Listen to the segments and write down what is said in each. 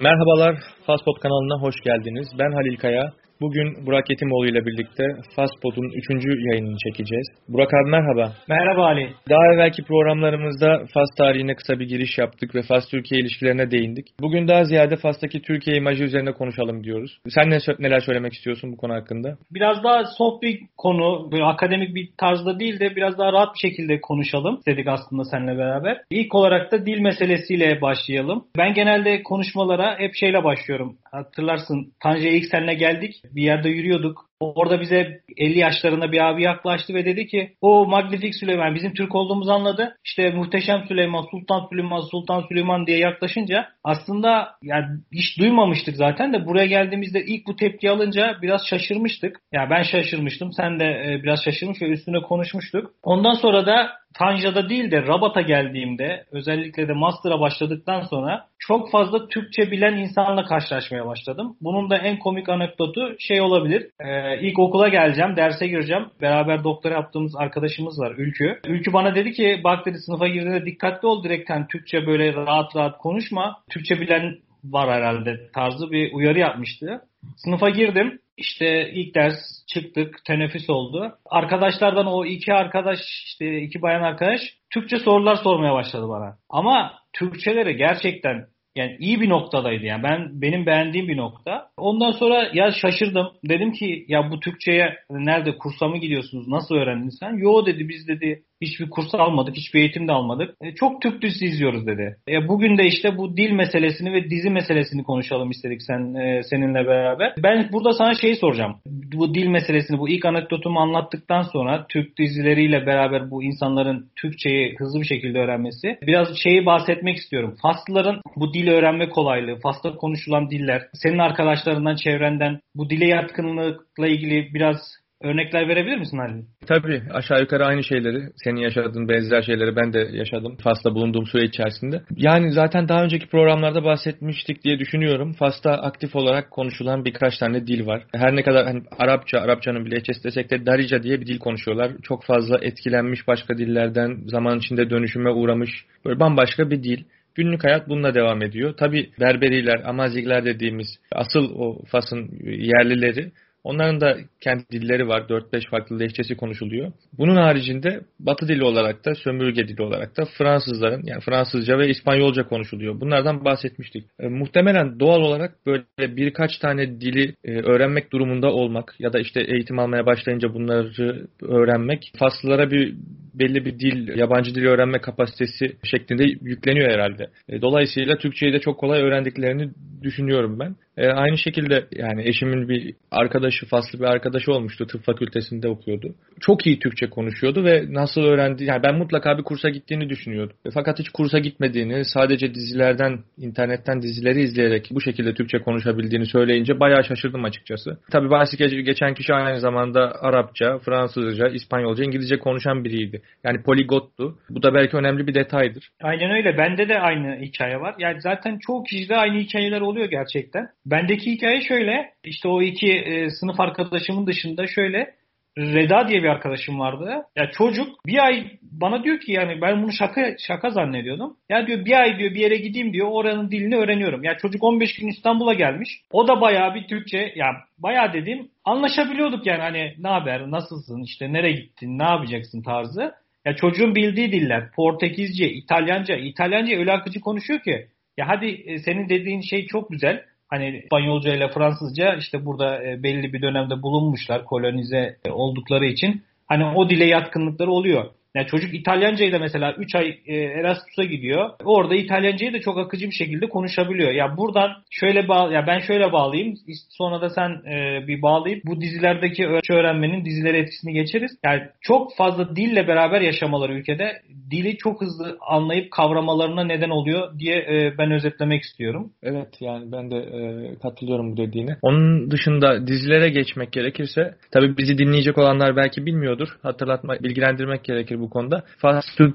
Merhabalar, Fastpod kanalına hoş geldiniz. Ben Halil Kaya. Bugün Burak Yetimoğlu ile birlikte Fastpod'un 3. yayınını çekeceğiz. Burak abi merhaba. Merhaba Ali. Daha evvelki programlarımızda Fas tarihine kısa bir giriş yaptık ve Fas-Türkiye ilişkilerine değindik. Bugün daha ziyade Fas'taki Türkiye imajı üzerine konuşalım diyoruz. Sen ne, neler söylemek istiyorsun bu konu hakkında? Biraz daha soft bir konu, böyle akademik bir tarzda değil de biraz daha rahat bir şekilde konuşalım dedik aslında seninle beraber. İlk olarak da dil meselesiyle başlayalım. Ben genelde konuşmalara hep şeyle başlıyorum. Hatırlarsın Tanju ilk seninle geldik bir yerde yürüyorduk. Orada bize 50 yaşlarında bir abi yaklaştı ve dedi ki o Magnifik Süleyman bizim Türk olduğumuzu anladı. İşte Muhteşem Süleyman, Sultan Süleyman, Sultan Süleyman diye yaklaşınca aslında yani hiç duymamıştık zaten de buraya geldiğimizde ilk bu tepki alınca biraz şaşırmıştık. Ya yani ben şaşırmıştım, sen de e, biraz şaşırmış ve üstüne konuşmuştuk. Ondan sonra da Tanja'da değil de Rabat'a geldiğimde özellikle de Master'a başladıktan sonra çok fazla Türkçe bilen insanla karşılaşmaya başladım. Bunun da en komik anekdotu şey olabilir. Ee, ilk okula geleceğim, derse gireceğim. Beraber doktora yaptığımız arkadaşımız var Ülkü. Ülkü bana dedi ki bak dedi sınıfa girdiğinde dikkatli ol direkten Türkçe böyle rahat rahat konuşma. Türkçe bilen var herhalde tarzı bir uyarı yapmıştı. Sınıfa girdim. İşte ilk ders çıktık, teneffüs oldu. Arkadaşlardan o iki arkadaş, işte iki bayan arkadaş Türkçe sorular sormaya başladı bana. Ama Türkçeleri gerçekten yani iyi bir noktadaydı yani ben benim beğendiğim bir nokta. Ondan sonra ya şaşırdım. Dedim ki ya bu Türkçeye nerede kursa mı gidiyorsunuz? Nasıl öğrendin sen? Yo dedi biz dedi hiçbir kurs almadık, hiçbir eğitim de almadık. E, çok Türk dizisi izliyoruz dedi. E, bugün de işte bu dil meselesini ve dizi meselesini konuşalım istedik sen e, seninle beraber. Ben burada sana şey soracağım. Bu dil meselesini, bu ilk anekdotumu anlattıktan sonra Türk dizileriyle beraber bu insanların Türkçeyi hızlı bir şekilde öğrenmesi. Biraz şeyi bahsetmek istiyorum. Faslıların bu dil öğrenme kolaylığı, Fas'ta konuşulan diller, senin arkadaşlarından, çevrenden bu dile yatkınlıkla ilgili biraz Örnekler verebilir misin Ali? Tabii aşağı yukarı aynı şeyleri, senin yaşadığın benzer şeyleri ben de yaşadım Fas'ta bulunduğum süre içerisinde. Yani zaten daha önceki programlarda bahsetmiştik diye düşünüyorum. Fas'ta aktif olarak konuşulan birkaç tane dil var. Her ne kadar hani Arapça, Arapçanın bile desek de Darija diye bir dil konuşuyorlar. Çok fazla etkilenmiş başka dillerden, zaman içinde dönüşüme uğramış böyle bambaşka bir dil. Günlük hayat bununla devam ediyor. Tabi Berberiler, Amazigler dediğimiz asıl o Fas'ın yerlileri Onların da kendi dilleri var. 4-5 farklı lehçesi konuşuluyor. Bunun haricinde Batı dili olarak da sömürge dili olarak da Fransızların yani Fransızca ve İspanyolca konuşuluyor. Bunlardan bahsetmiştik. E, muhtemelen doğal olarak böyle birkaç tane dili e, öğrenmek durumunda olmak ya da işte eğitim almaya başlayınca bunları öğrenmek Faslılara bir belli bir dil, yabancı dil öğrenme kapasitesi şeklinde yükleniyor herhalde. E, dolayısıyla Türkçeyi de çok kolay öğrendiklerini düşünüyorum ben. E, aynı şekilde yani eşimin bir arkadaşı, faslı bir arkadaşı olmuştu. Tıp fakültesinde okuyordu. Çok iyi Türkçe konuşuyordu ve nasıl öğrendi? Yani ben mutlaka bir kursa gittiğini düşünüyordum. E, fakat hiç kursa gitmediğini, sadece dizilerden, internetten dizileri izleyerek bu şekilde Türkçe konuşabildiğini söyleyince bayağı şaşırdım açıkçası. Tabii bahsi geçen kişi aynı zamanda Arapça, Fransızca, İspanyolca, İngilizce konuşan biriydi. Yani poligottu. Bu da belki önemli bir detaydır. Aynen öyle. Bende de aynı hikaye var. Yani zaten çoğu kişide aynı hikayeler oluyor gerçekten. Bendeki hikaye şöyle. İşte o iki e, sınıf arkadaşımın dışında şöyle Reda diye bir arkadaşım vardı. Ya çocuk bir ay bana diyor ki yani ben bunu şaka şaka zannediyordum. Ya diyor bir ay diyor bir yere gideyim diyor oranın dilini öğreniyorum. Ya çocuk 15 gün İstanbul'a gelmiş. O da bayağı bir Türkçe ya bayağı dedim anlaşabiliyorduk yani hani ne haber nasılsın işte nereye gittin ne yapacaksın tarzı. Ya çocuğun bildiği diller Portekizce, İtalyanca, İtalyanca öyle akıcı konuşuyor ki. Ya hadi e, senin dediğin şey çok güzel. Hani İspanyolca ile Fransızca işte burada e, belli bir dönemde bulunmuşlar kolonize e, oldukları için. Hani o dile yatkınlıkları oluyor. Yani çocuk İtalyancayı da mesela 3 ay e, Erasmus'a gidiyor. Orada İtalyancayı da çok akıcı bir şekilde konuşabiliyor. Ya buradan şöyle bağ ya ben şöyle bağlayayım. Sonra da sen e, bir bağlayıp bu dizilerdeki öğrenmenin dizilere etkisini geçeriz. Yani çok fazla dille beraber yaşamaları ülkede dili çok hızlı anlayıp kavramalarına neden oluyor diye e, ben özetlemek istiyorum. Evet yani ben de e, katılıyorum bu dediğine. Onun dışında dizilere geçmek gerekirse tabii bizi dinleyecek olanlar belki bilmiyordur. Hatırlatmak, bilgilendirmek gerekir bu konuda. Fast Türk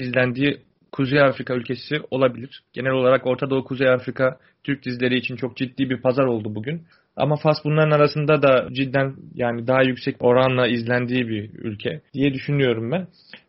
izlendiği Kuzey Afrika ülkesi olabilir. Genel olarak Orta Doğu Kuzey Afrika Türk dizileri için çok ciddi bir pazar oldu bugün. Ama Fas bunların arasında da cidden yani daha yüksek oranla izlendiği bir ülke diye düşünüyorum ben.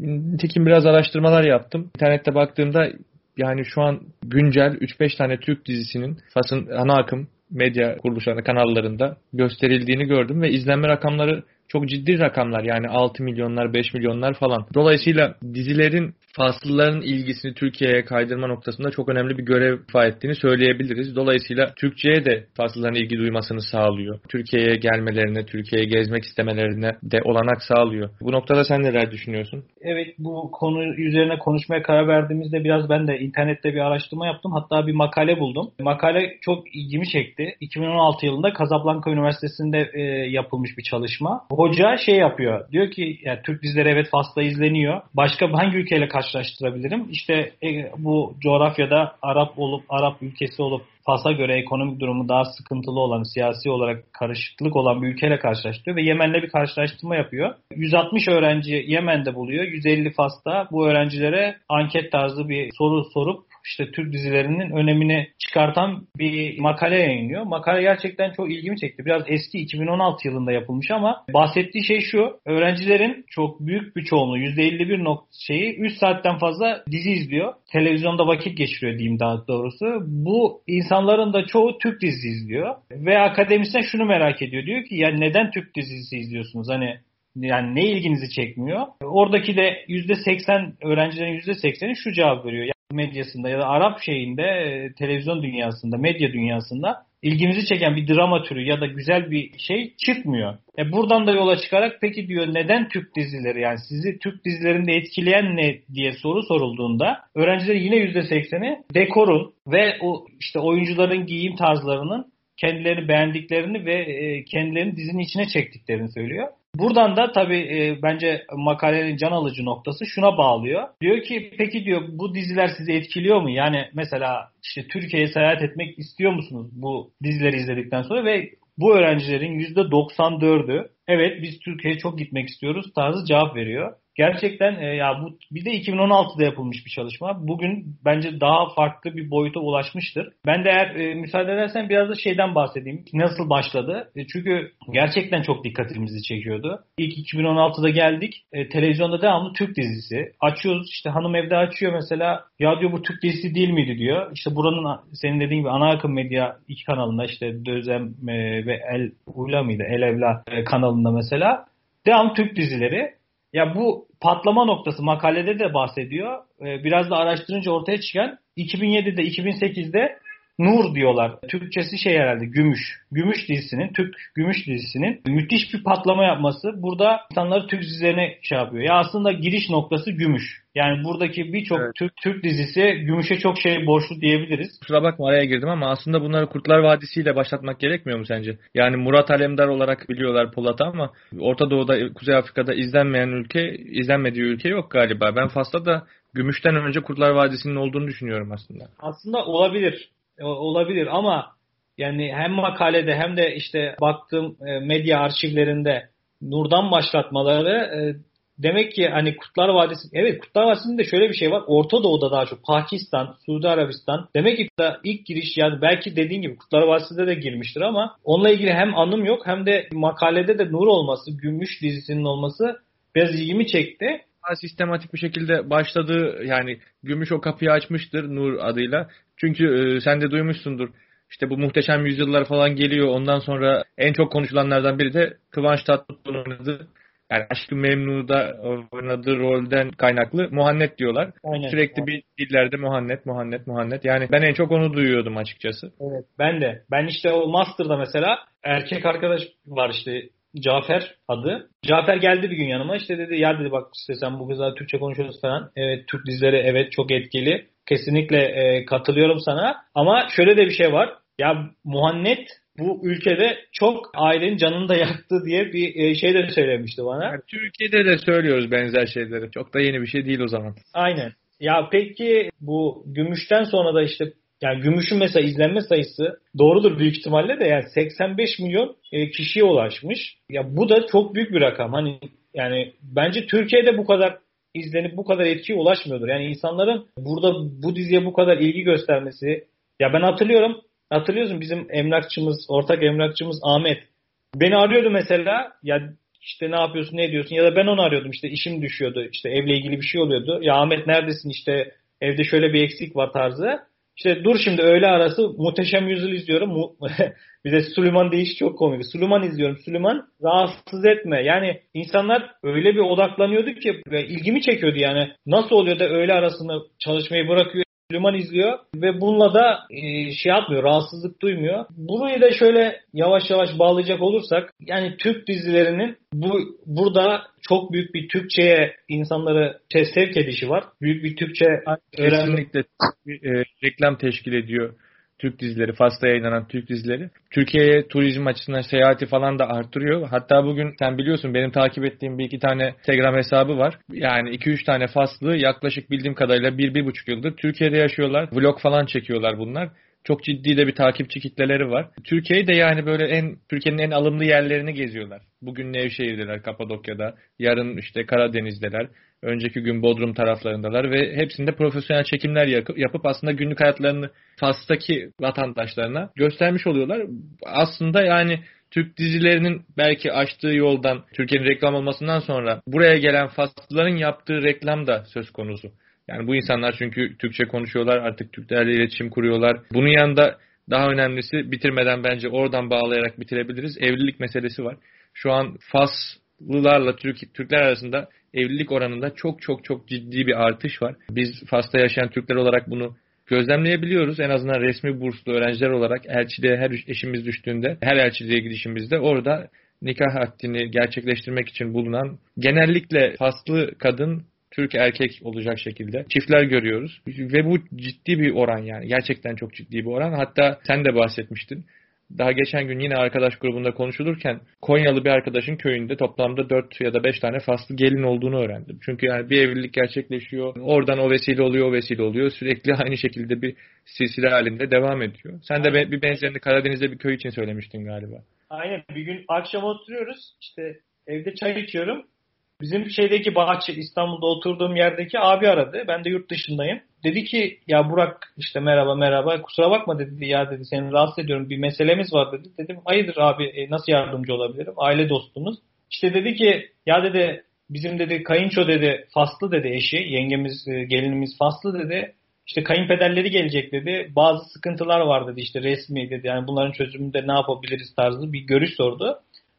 Nitekim biraz araştırmalar yaptım. İnternette baktığımda yani şu an güncel 3-5 tane Türk dizisinin Fas'ın ana akım medya kuruluşlarında, kanallarında gösterildiğini gördüm ve izlenme rakamları çok ciddi rakamlar yani 6 milyonlar 5 milyonlar falan. Dolayısıyla dizilerin Faslıların ilgisini Türkiye'ye kaydırma noktasında çok önemli bir görev ifa ettiğini söyleyebiliriz. Dolayısıyla Türkçe'ye de Faslıların ilgi duymasını sağlıyor. Türkiye'ye gelmelerine, Türkiye'ye gezmek istemelerine de olanak sağlıyor. Bu noktada sen neler düşünüyorsun? Evet bu konu üzerine konuşmaya karar verdiğimizde biraz ben de internette bir araştırma yaptım. Hatta bir makale buldum. Makale çok ilgimi çekti. 2016 yılında Casablanca Üniversitesi'nde e, yapılmış bir çalışma. Hoca şey yapıyor. Diyor ki yani Türk dizileri evet Fas'ta izleniyor. Başka hangi ülkeyle karşı karşılaştırabilirim. İşte e, bu coğrafyada Arap olup Arap ülkesi olup Fas'a göre ekonomik durumu daha sıkıntılı olan, siyasi olarak karışıklık olan bir ülkeyle karşılaştırıyor ve Yemen'le bir karşılaştırma yapıyor. 160 öğrenci Yemen'de buluyor, 150 Fas'ta. Bu öğrencilere anket tarzı bir soru sorup işte Türk dizilerinin önemini çıkartan bir makale yayınlıyor. Makale gerçekten çok ilgimi çekti. Biraz eski 2016 yılında yapılmış ama bahsettiği şey şu. Öğrencilerin çok büyük bir çoğunluğu %51 nok şeyi 3 saatten fazla dizi izliyor. Televizyonda vakit geçiriyor diyeyim daha doğrusu. Bu insanların da çoğu Türk dizisi izliyor. Ve akademisyen şunu merak ediyor. Diyor ki ya neden Türk dizisi izliyorsunuz? Hani yani ne ilginizi çekmiyor? Oradaki de %80 öğrencilerin %80'i şu cevap veriyor medyasında ya da Arap şeyinde e, televizyon dünyasında, medya dünyasında ilgimizi çeken bir drama türü ya da güzel bir şey çıkmıyor. E buradan da yola çıkarak peki diyor neden Türk dizileri yani sizi Türk dizilerinde etkileyen ne diye soru sorulduğunda öğrencilerin yine %80'i dekorun ve o işte oyuncuların giyim tarzlarının kendilerini beğendiklerini ve e, kendilerini dizinin içine çektiklerini söylüyor. Buradan da tabii e, bence makalenin can alıcı noktası şuna bağlıyor. Diyor ki peki diyor bu diziler sizi etkiliyor mu? Yani mesela işte Türkiye'ye seyahat etmek istiyor musunuz bu dizileri izledikten sonra ve bu öğrencilerin %94'ü evet biz Türkiye'ye çok gitmek istiyoruz tarzı cevap veriyor. Gerçekten e, ya bu bir de 2016'da yapılmış bir çalışma. Bugün bence daha farklı bir boyuta ulaşmıştır. Ben de eğer e, müsaade edersen biraz da şeyden bahsedeyim. Nasıl başladı? E, çünkü gerçekten çok dikkatimizi çekiyordu. İlk 2016'da geldik. E, televizyonda devamlı Türk dizisi. Açıyoruz işte hanım evde açıyor mesela. Ya diyor bu Türk dizisi değil miydi diyor. İşte buranın senin dediğin gibi ana akım medya iki kanalında işte Dözem e, ve El Uyla mıydı? El Evla e, kanalında mesela. Devam Türk dizileri. Ya bu patlama noktası makalede de bahsediyor. Ee, biraz da araştırınca ortaya çıkan 2007'de 2008'de Nur diyorlar. Türkçesi şey herhalde Gümüş. Gümüş dizisinin, Türk Gümüş dizisinin müthiş bir patlama yapması burada insanları Türk dizilerine şey yapıyor. Ya aslında giriş noktası Gümüş. Yani buradaki birçok evet. Türk Türk dizisi Gümüş'e çok şey borçlu diyebiliriz. Kusura bakma araya girdim ama aslında bunları Kurtlar Vadisi ile başlatmak gerekmiyor mu sence? Yani Murat Alemdar olarak biliyorlar Polat'ı ama Orta Doğu'da, Kuzey Afrika'da izlenmeyen ülke, izlenmediği ülke yok galiba. Ben Fas'ta da Gümüş'ten önce Kurtlar Vadisi'nin olduğunu düşünüyorum aslında. Aslında olabilir olabilir ama yani hem makalede hem de işte baktığım e, medya arşivlerinde Nur'dan başlatmaları e, demek ki hani Kutlar Vadisi evet Kutlar Vadisi'nde de şöyle bir şey var. Orta Doğu'da daha çok Pakistan, Suudi Arabistan demek ki ilk giriş yani belki dediğin gibi Kutlar Vadisi'nde de girmiştir ama onunla ilgili hem anım yok hem de makalede de Nur olması, Gümüş dizisinin olması biraz ilgimi çekti sistematik bir şekilde başladığı yani Gümüş o kapıyı açmıştır Nur adıyla. Çünkü e, sen de duymuşsundur. İşte bu muhteşem yüzyıllar falan geliyor. Ondan sonra en çok konuşulanlardan biri de Kıvanç Tatlıtuğ'un oynadığı yani Aşkı Memnu'da oynadığı rolden kaynaklı Muhannet diyorlar. Aynen. Sürekli bir dillerde Muhannet, Muhannet, Muhannet. Yani ben en çok onu duyuyordum açıkçası. Evet ben de. Ben işte o Master'da mesela erkek arkadaş var işte Cafer adı. Cafer geldi bir gün yanıma işte dedi ya dedi bak işte sen bu kızla Türkçe konuşuyoruz falan. Evet Türk dizileri evet çok etkili. Kesinlikle e, katılıyorum sana. Ama şöyle de bir şey var. Ya Muhannet bu ülkede çok ailenin canını da yaktı diye bir e, şey de söylemişti bana. Yani Türkiye'de de söylüyoruz benzer şeyleri. Çok da yeni bir şey değil o zaman. Aynen. Ya peki bu gümüşten sonra da işte yani gümüşün mesela izlenme sayısı doğrudur büyük ihtimalle de yani 85 milyon e, kişiye ulaşmış. Ya bu da çok büyük bir rakam. Hani yani bence Türkiye'de bu kadar izlenip bu kadar etkiye ulaşmıyordur. Yani insanların burada bu diziye bu kadar ilgi göstermesi ya ben hatırlıyorum hatırlıyorsun bizim emlakçımız ortak emlakçımız Ahmet beni arıyordu mesela ya işte ne yapıyorsun ne ediyorsun ya da ben onu arıyordum işte işim düşüyordu işte evle ilgili bir şey oluyordu ya Ahmet neredesin işte evde şöyle bir eksik var tarzı. İşte dur şimdi öğle arası muhteşem yüzyıl izliyorum. bir de Süleyman değiş çok komik. Süleyman izliyorum. Süleyman rahatsız etme. Yani insanlar öyle bir odaklanıyordu ki ilgimi çekiyordu yani. Nasıl oluyor da öğle arasında çalışmayı bırakıyor Süleyman izliyor ve bununla da e, şey yapmıyor, rahatsızlık duymuyor. Burayı da şöyle yavaş yavaş bağlayacak olursak yani Türk dizilerinin bu burada çok büyük bir Türkçe'ye insanları sevk edişi var. Büyük bir Türkçe Kesinlikle bir, e, reklam teşkil ediyor. Türk dizileri, Fas'ta yayınlanan Türk dizileri. Türkiye'ye turizm açısından seyahati falan da arttırıyor. Hatta bugün sen biliyorsun benim takip ettiğim bir iki tane Instagram hesabı var. Yani 2-3 tane Faslı yaklaşık bildiğim kadarıyla 1-1,5 yıldır Türkiye'de yaşıyorlar. Vlog falan çekiyorlar bunlar. Çok ciddi de bir takipçi kitleleri var. Türkiye'yi de yani böyle en Türkiye'nin en alımlı yerlerini geziyorlar. Bugün Nevşehir'deler, Kapadokya'da. Yarın işte Karadeniz'deler. Önceki gün Bodrum taraflarındalar ve hepsinde profesyonel çekimler yapıp aslında günlük hayatlarını Fas'taki vatandaşlarına göstermiş oluyorlar. Aslında yani Türk dizilerinin belki açtığı yoldan Türkiye'nin reklam olmasından sonra buraya gelen Faslıların yaptığı reklam da söz konusu. Yani bu insanlar çünkü Türkçe konuşuyorlar, artık Türklerle iletişim kuruyorlar. Bunun yanında daha önemlisi bitirmeden bence oradan bağlayarak bitirebiliriz. Evlilik meselesi var. Şu an Faslılarla Türk, Türkler arasında evlilik oranında çok çok çok ciddi bir artış var. Biz Fas'ta yaşayan Türkler olarak bunu gözlemleyebiliyoruz. En azından resmi burslu öğrenciler olarak elçiliğe her eşimiz düştüğünde, her elçiliğe gidişimizde orada nikah haddini gerçekleştirmek için bulunan genellikle Faslı kadın Türk erkek olacak şekilde çiftler görüyoruz. Ve bu ciddi bir oran yani. Gerçekten çok ciddi bir oran. Hatta sen de bahsetmiştin. Daha geçen gün yine arkadaş grubunda konuşulurken Konyalı bir arkadaşın köyünde toplamda 4 ya da 5 tane faslı gelin olduğunu öğrendim. Çünkü yani bir evlilik gerçekleşiyor. Oradan o vesile oluyor, o vesile oluyor. Sürekli aynı şekilde bir silsile halinde devam ediyor. Sen de bir benzerini Karadeniz'de bir köy için söylemiştin galiba. Aynen. Bir gün akşam oturuyoruz. İşte evde çay içiyorum. Bizim şeydeki bahçe İstanbul'da oturduğum yerdeki abi aradı. Ben de yurt dışındayım. Dedi ki ya Burak işte merhaba merhaba kusura bakma dedi ya dedi seni rahatsız ediyorum bir meselemiz var dedi. Dedim hayırdır abi e, nasıl yardımcı olabilirim? Aile dostumuz. İşte dedi ki ya dedi bizim dedi kayınço dedi Faslı dedi eşi yengemiz e, gelinimiz Faslı dedi. İşte kayınpederleri gelecek dedi. Bazı sıkıntılar var dedi işte resmi dedi. Yani bunların çözümünde ne yapabiliriz tarzı bir görüş sordu.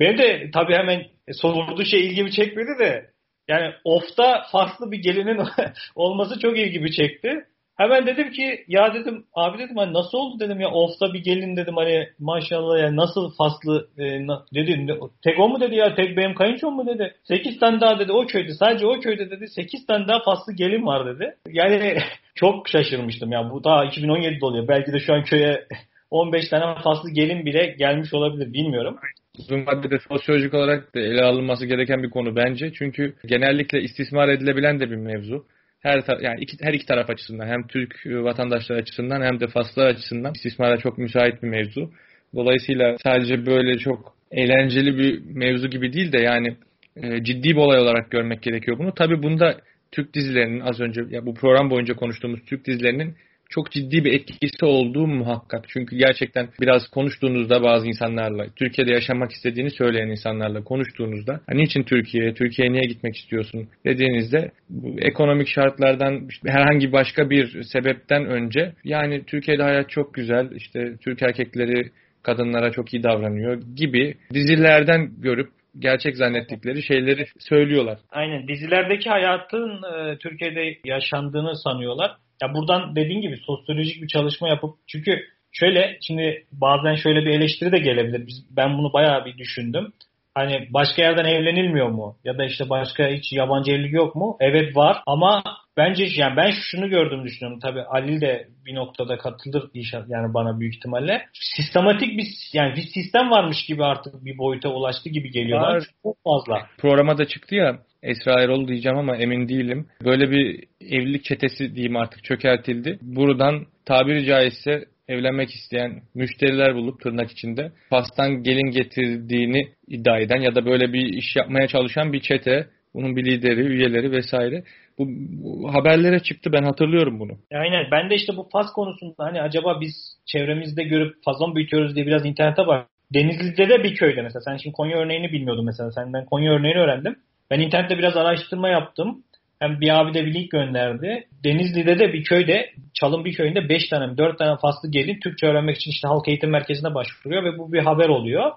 Benim de tabii hemen sorduğu şey ilgimi çekmedi de yani off'ta farklı bir gelinin olması çok ilgimi çekti. Hemen dedim ki ya dedim abi dedim hani nasıl oldu dedim ya off'ta bir gelin dedim hani maşallah ya nasıl faslı e, na, dedi tek o mu dedi ya tek benim kayınçom mu dedi. 8 tane daha dedi o köyde sadece o köyde dedi 8 tane daha faslı gelin var dedi. Yani çok şaşırmıştım ya bu daha 2017'de oluyor belki de şu an köye 15 tane faslı gelin bile gelmiş olabilir bilmiyorum uzun vadede sosyolojik olarak da ele alınması gereken bir konu bence. Çünkü genellikle istismar edilebilen de bir mevzu. Her yani iki, her iki taraf açısından hem Türk vatandaşlar açısından hem de Faslar açısından istismara çok müsait bir mevzu. Dolayısıyla sadece böyle çok eğlenceli bir mevzu gibi değil de yani e, ciddi bir olay olarak görmek gerekiyor bunu. Tabii bunda Türk dizilerinin az önce ya bu program boyunca konuştuğumuz Türk dizilerinin çok ciddi bir etkisi olduğu muhakkak. Çünkü gerçekten biraz konuştuğunuzda bazı insanlarla, Türkiye'de yaşamak istediğini söyleyen insanlarla konuştuğunuzda hani niçin Türkiye, Türkiye'ye niye gitmek istiyorsun dediğinizde ekonomik şartlardan herhangi başka bir sebepten önce yani Türkiye'de hayat çok güzel, işte Türk erkekleri kadınlara çok iyi davranıyor gibi dizilerden görüp gerçek zannettikleri şeyleri söylüyorlar. Aynen dizilerdeki hayatın e, Türkiye'de yaşandığını sanıyorlar. Ya buradan dediğin gibi sosyolojik bir çalışma yapıp çünkü şöyle şimdi bazen şöyle bir eleştiri de gelebilir. Biz, ben bunu bayağı bir düşündüm. Hani başka yerden evlenilmiyor mu? Ya da işte başka hiç yabancı evlilik yok mu? Evet var ama bence yani ben şunu gördüm düşünüyorum. Tabii Ali de bir noktada katılır inşallah yani bana büyük ihtimalle. Sistematik bir yani bir sistem varmış gibi artık bir boyuta ulaştı gibi geliyor. Var. Çok fazla. Programa da çıktı ya Esra Erol diyeceğim ama emin değilim. Böyle bir evlilik çetesi diyeyim artık çökertildi. Buradan tabiri caizse evlenmek isteyen müşteriler bulup tırnak içinde pastan gelin getirdiğini iddia eden ya da böyle bir iş yapmaya çalışan bir çete, bunun bir lideri, üyeleri vesaire. Bu, bu haberlere çıktı ben hatırlıyorum bunu. Aynen ben de işte bu faz konusunda hani acaba biz çevremizde görüp fazla büyütüyoruz diye biraz internete bak. Denizli'de de bir köyde mesela sen şimdi Konya örneğini bilmiyordun mesela senden Konya örneğini öğrendim. Ben internette biraz araştırma yaptım. Hem bir abi de bir link gönderdi. Denizli'de de bir köyde, Çalın bir köyünde 5 tane 4 tane faslı gelin Türkçe öğrenmek için işte halk eğitim merkezine başvuruyor ve bu bir haber oluyor.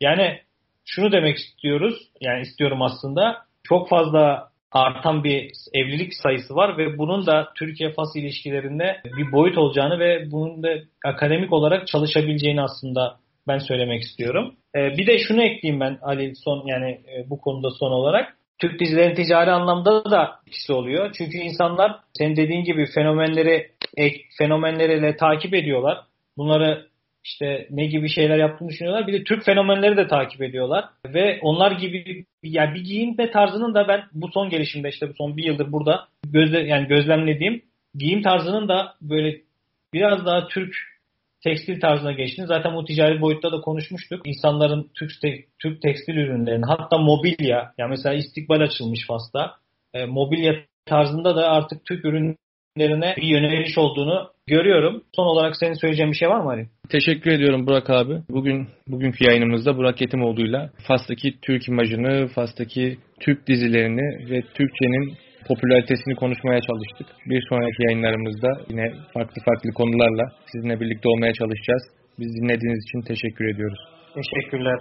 Yani şunu demek istiyoruz. Yani istiyorum aslında. Çok fazla artan bir evlilik sayısı var ve bunun da Türkiye-Fas ilişkilerinde bir boyut olacağını ve bunun da akademik olarak çalışabileceğini aslında ben söylemek istiyorum. Ee, bir de şunu ekleyeyim ben Ali son yani e, bu konuda son olarak. Türk dizilerin ticari anlamda da etkisi oluyor. Çünkü insanlar senin dediğin gibi fenomenleri fenomenleriyle takip ediyorlar. Bunları işte ne gibi şeyler yaptığını düşünüyorlar. Bir de Türk fenomenleri de takip ediyorlar. Ve onlar gibi yani bir giyinme tarzının da ben bu son gelişimde işte bu son bir yıldır burada gözle, yani gözlemlediğim giyim tarzının da böyle biraz daha Türk tekstil tarzına geçtiğini zaten bu ticari boyutta da konuşmuştuk. İnsanların Türk, Türk tekstil ürünlerini hatta mobilya yani mesela istikbal açılmış Fas'ta. E, mobilya tarzında da artık Türk ürünlerine bir yöneliş olduğunu görüyorum. Son olarak senin söyleyeceğin bir şey var mı Ali? Teşekkür ediyorum Burak abi. Bugün bugünkü yayınımızda Burak Yetimoğlu'yla Fas'taki Türk imajını, Fas'taki Türk dizilerini ve Türkçenin popülaritesini konuşmaya çalıştık. Bir sonraki yayınlarımızda yine farklı farklı konularla sizinle birlikte olmaya çalışacağız. Biz dinlediğiniz için teşekkür ediyoruz. Teşekkürler.